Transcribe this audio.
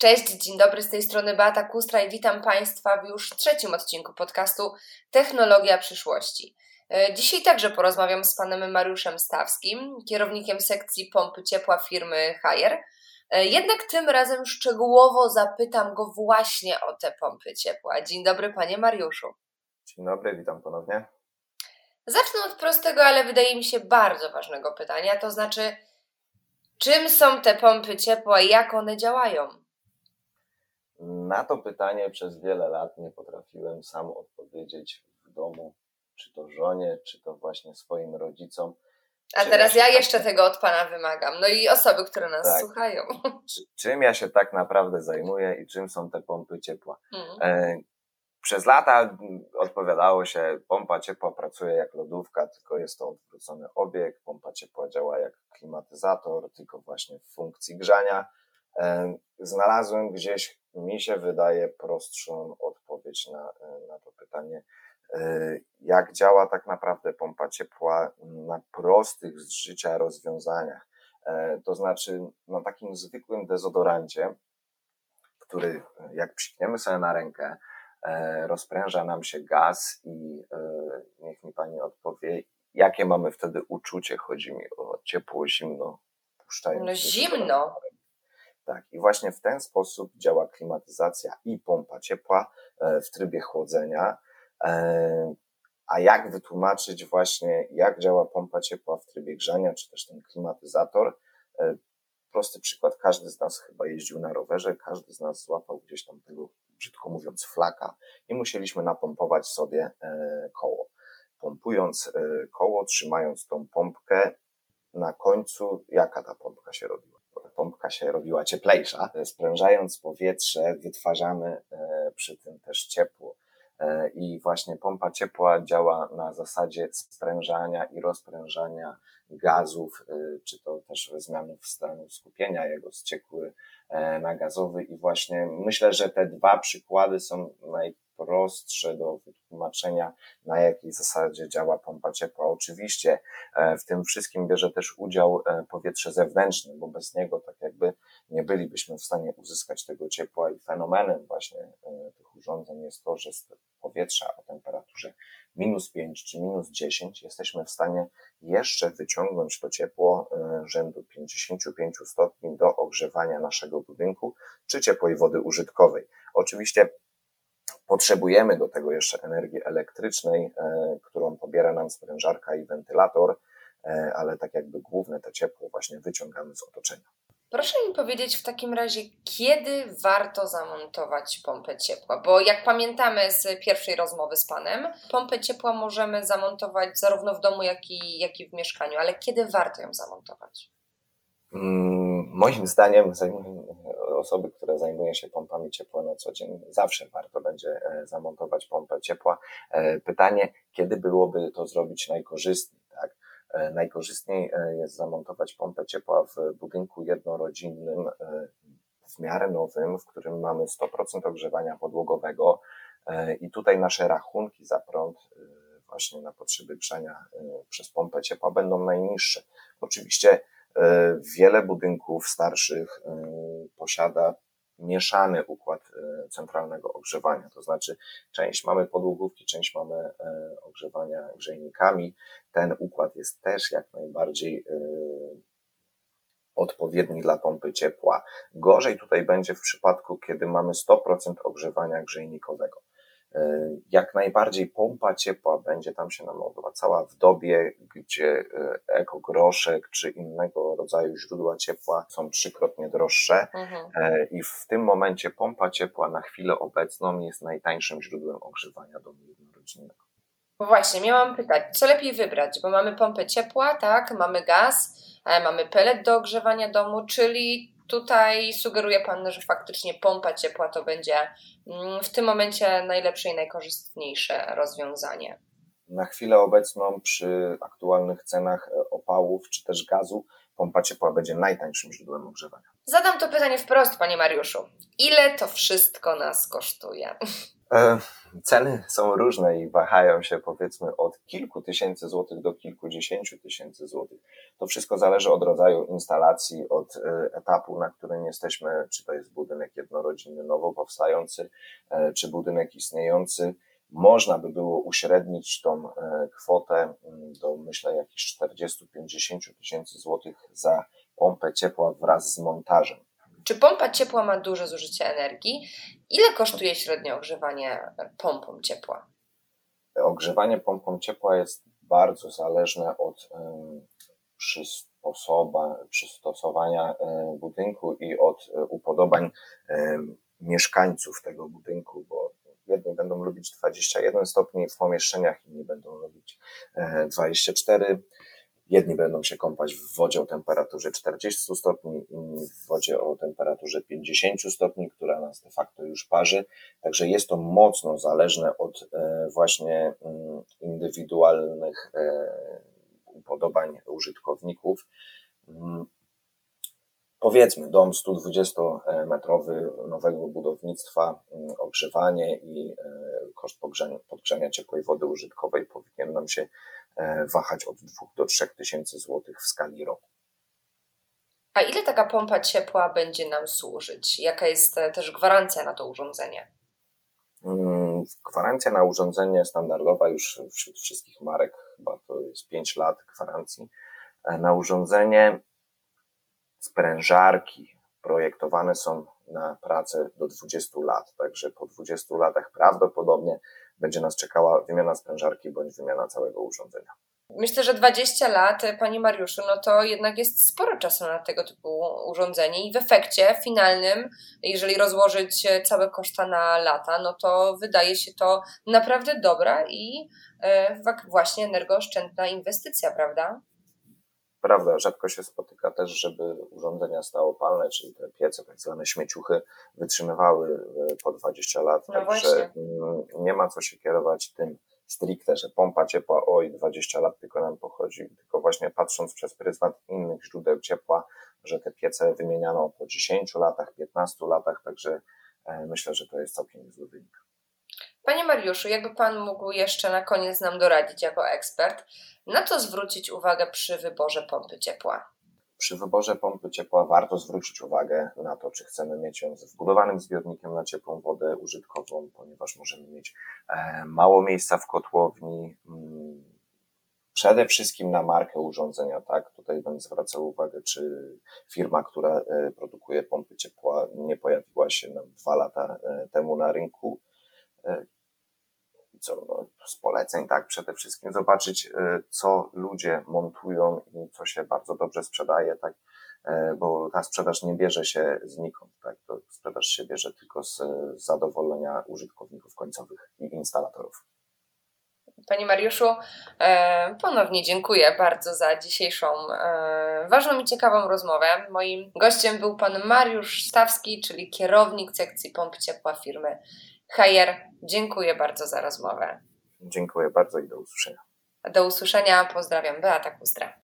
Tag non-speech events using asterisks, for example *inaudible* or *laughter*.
Cześć, dzień dobry, z tej strony Beata Kustra i witam Państwa w już trzecim odcinku podcastu Technologia przyszłości. E, dzisiaj także porozmawiam z panem Mariuszem Stawskim, kierownikiem sekcji pompy ciepła firmy Haier. E, jednak tym razem szczegółowo zapytam go właśnie o te pompy ciepła. Dzień dobry, panie Mariuszu. Dzień dobry, witam ponownie. Zacznę od prostego, ale wydaje mi się bardzo ważnego pytania, to znaczy, czym są te pompy ciepła i jak one działają? Na to pytanie przez wiele lat nie potrafiłem sam odpowiedzieć w domu, czy to żonie, czy to właśnie swoim rodzicom. A teraz ja jeszcze tak... tego od Pana wymagam. No i osoby, które nas tak. słuchają. Czy, czym ja się tak naprawdę zajmuję i czym są te pompy ciepła? Mm. E, przez lata odpowiadało się, pompa ciepła pracuje jak lodówka, tylko jest to odwrócony obieg. Pompa ciepła działa jak klimatyzator, tylko właśnie w funkcji grzania. E, znalazłem gdzieś mi się wydaje prostszą odpowiedź na, na to pytanie, e, jak działa tak naprawdę pompa ciepła na prostych z życia rozwiązaniach. E, to znaczy na takim zwykłym dezodorancie, który jak psikniemy sobie na rękę, e, rozpręża nam się gaz i niech mi pani odpowie, jakie mamy wtedy uczucie, chodzi mi o ciepło, zimno, puszczając. No zimno. Tak, i właśnie w ten sposób działa klimatyzacja i pompa ciepła e, w trybie chłodzenia. E, a jak wytłumaczyć właśnie, jak działa pompa ciepła w trybie grzania, czy też ten klimatyzator? E, prosty przykład, każdy z nas chyba jeździł na rowerze, każdy z nas złapał gdzieś tam tego, brzydko mówiąc, flaka i musieliśmy napompować sobie koło. Pompując koło, trzymając tą pompkę, na końcu, jaka ta pompka się robiła? Pompka się robiła cieplejsza. Sprężając powietrze, wytwarzamy e, przy tym też ciepło. E, I właśnie pompa ciepła działa na zasadzie sprężania i rozprężania gazów, e, czy to też zmiany w stanu skupienia jego z ciekły na gazowy. I właśnie myślę, że te dwa przykłady są naj prostsze do wytłumaczenia, na jakiej zasadzie działa pompa ciepła. Oczywiście e, w tym wszystkim bierze też udział e, powietrze zewnętrzne, bo bez niego tak jakby nie bylibyśmy w stanie uzyskać tego ciepła i fenomenem właśnie e, tych urządzeń jest to, że z powietrza o temperaturze minus 5 czy minus 10 jesteśmy w stanie jeszcze wyciągnąć to ciepło rzędu 55 stopni do ogrzewania naszego budynku czy ciepłej wody użytkowej. Oczywiście Potrzebujemy do tego jeszcze energii elektrycznej, e, którą pobiera nam sprężarka i wentylator, e, ale tak jakby główne to ciepło właśnie wyciągamy z otoczenia. Proszę mi powiedzieć w takim razie, kiedy warto zamontować pompę ciepła? Bo jak pamiętamy z pierwszej rozmowy z Panem, pompę ciepła możemy zamontować zarówno w domu, jak i, jak i w mieszkaniu, ale kiedy warto ją zamontować? Mm, moim zdaniem osoby, które zajmują się pompami ciepła na co dzień, zawsze warto będzie e, zamontować pompę ciepła. E, pytanie, kiedy byłoby to zrobić najkorzystniej? Tak? E, najkorzystniej jest zamontować pompę ciepła w budynku jednorodzinnym, w miarę nowym, w którym mamy 100% ogrzewania podłogowego i tutaj nasze rachunki za prąd właśnie na potrzeby grzania przez pompę ciepła będą najniższe. Oczywiście E, wiele budynków starszych e, posiada mieszany układ e, centralnego ogrzewania, to znaczy część mamy podłogówki, część mamy ogrzewania grzejnikami. Ten układ jest też jak najbardziej odpowiedni dla pompy ciepła. Gorzej tutaj będzie w przypadku, kiedy mamy 100% ogrzewania grzejnikowego. E, jak najbardziej pompa ciepła będzie tam się nam cała w dobie, gdzie e, ekogroszek czy innego rodzaju źródła ciepła są trzykrotnie droższe mhm. E, i w tym momencie pompa ciepła na chwilę obecną jest najtańszym źródłem ogrzewania domu jednorodzinnego. Właśnie, miałam pytać, co lepiej wybrać, bo mamy pompę ciepła, tak, mamy gaz, mamy pelet do ogrzewania domu, czyli Tutaj sugeruje Pan, że faktycznie pompa ciepła to będzie mm, w tym momencie najlepsze i najkorzystniejsze rozwiązanie. Na chwilę obecną, przy aktualnych cenach e, opałów czy też gazu, pompa ciepła będzie najtańszym źródłem ogrzewania. Zadam to pytanie wprost, Panie Mariuszu. Ile to wszystko nas kosztuje? *laughs* E, ceny są różne i wahają się powiedzmy od kilku tysięcy złotych do kilkudziesięciu tysięcy złotych. To wszystko zależy od rodzaju instalacji, od e, etapu, na którym jesteśmy, czy to jest budynek jednorodzinny nowo powstający, e, czy budynek istniejący. Można by było uśrednić tą kwotę do myślę jakichś 40-50 tysięcy złotych za pompę ciepła wraz z montażem. Czy pompa ciepła ma duże zużycie energii? Ile kosztuje średnio ogrzewanie pompą ciepła? Ogrzewanie pompą ciepła jest bardzo zależne od przystosowania budynku i od upodobań mieszkańców tego budynku, bo jedni będą lubić 21 stopni w pomieszczeniach, inni będą lubić 24 Jedni będą się kąpać w wodzie o temperaturze 40 stopni, inni w wodzie o temperaturze 50 stopni, która nas de facto już parzy. Także jest to mocno zależne od e, właśnie mm, indywidualnych e, upodobań użytkowników. Mm, powiedzmy, dom 120-metrowy nowego budownictwa, mm, ogrzewanie i e, koszt podgrzania ciepłej wody użytkowej powinien nam się wahać od 2 do 3 tysięcy złotych w skali roku. A ile taka pompa ciepła będzie nam służyć? Jaka jest e, też gwarancja na to urządzenie? Mm, gwarancja na urządzenie standardowa już wśród wszystkich marek, chyba to jest 5 lat gwarancji. E, na urządzenie sprężarki projektowane są na pracę do 20 lat, także po 20 latach prawdopodobnie będzie nas czekała wymiana sprężarki bądź wymiana całego urządzenia. Myślę, że 20 lat, Panie Mariuszu, no to jednak jest sporo czasu na tego typu urządzenie i w efekcie finalnym, jeżeli rozłożyć całe koszta na lata, no to wydaje się to naprawdę dobra i e, właśnie energooszczędna inwestycja, prawda? Prawda, rzadko się spotyka też, żeby urządzenia stałopalne, czyli te piece, tak zwane śmieciuchy, wytrzymywały e, po 20 lat. No Także mm, nie ma co się kierować tym stricte, że pompa ciepła, oj, 20 lat tylko nam pochodzi, tylko właśnie patrząc przez pryzmat innych źródeł ciepła, że te piece wymieniano po 10 latach, 15 latach, także e, myślę, że to jest całkiem niezły wynik. Panie Mariuszu, jakby Pan mógł jeszcze na koniec nam doradzić jako ekspert, na co zwrócić uwagę przy wyborze pompy ciepła? Przy wyborze pompy ciepła warto zwrócić uwagę na to, czy chcemy mieć ją ze wbudowanym zbiornikiem na ciepłą wodę użytkową, ponieważ możemy mieć e, mało miejsca w kotłowni. Mm, przede wszystkim na markę urządzenia, tak? Tutaj będę zwracał uwagę, czy firma, która e, produkuje pompy ciepła, nie pojawiła się nam dwa lata e, temu na rynku co no, z poleceń, tak, przede wszystkim zobaczyć, y, co ludzie montują i co się bardzo dobrze sprzedaje, tak, y, bo ta sprzedaż nie bierze się znikąd, tak, to sprzedaż się bierze tylko z zadowolenia użytkowników końcowych i instalatorów. Panie Mariuszu, e, ponownie dziękuję bardzo za dzisiejszą e, ważną i ciekawą rozmowę. Moim gościem był pan Mariusz Stawski, czyli kierownik sekcji pomp ciepła firmy Hajer, dziękuję bardzo za rozmowę. Dziękuję bardzo i do usłyszenia. Do usłyszenia, pozdrawiam, Beata Kustra.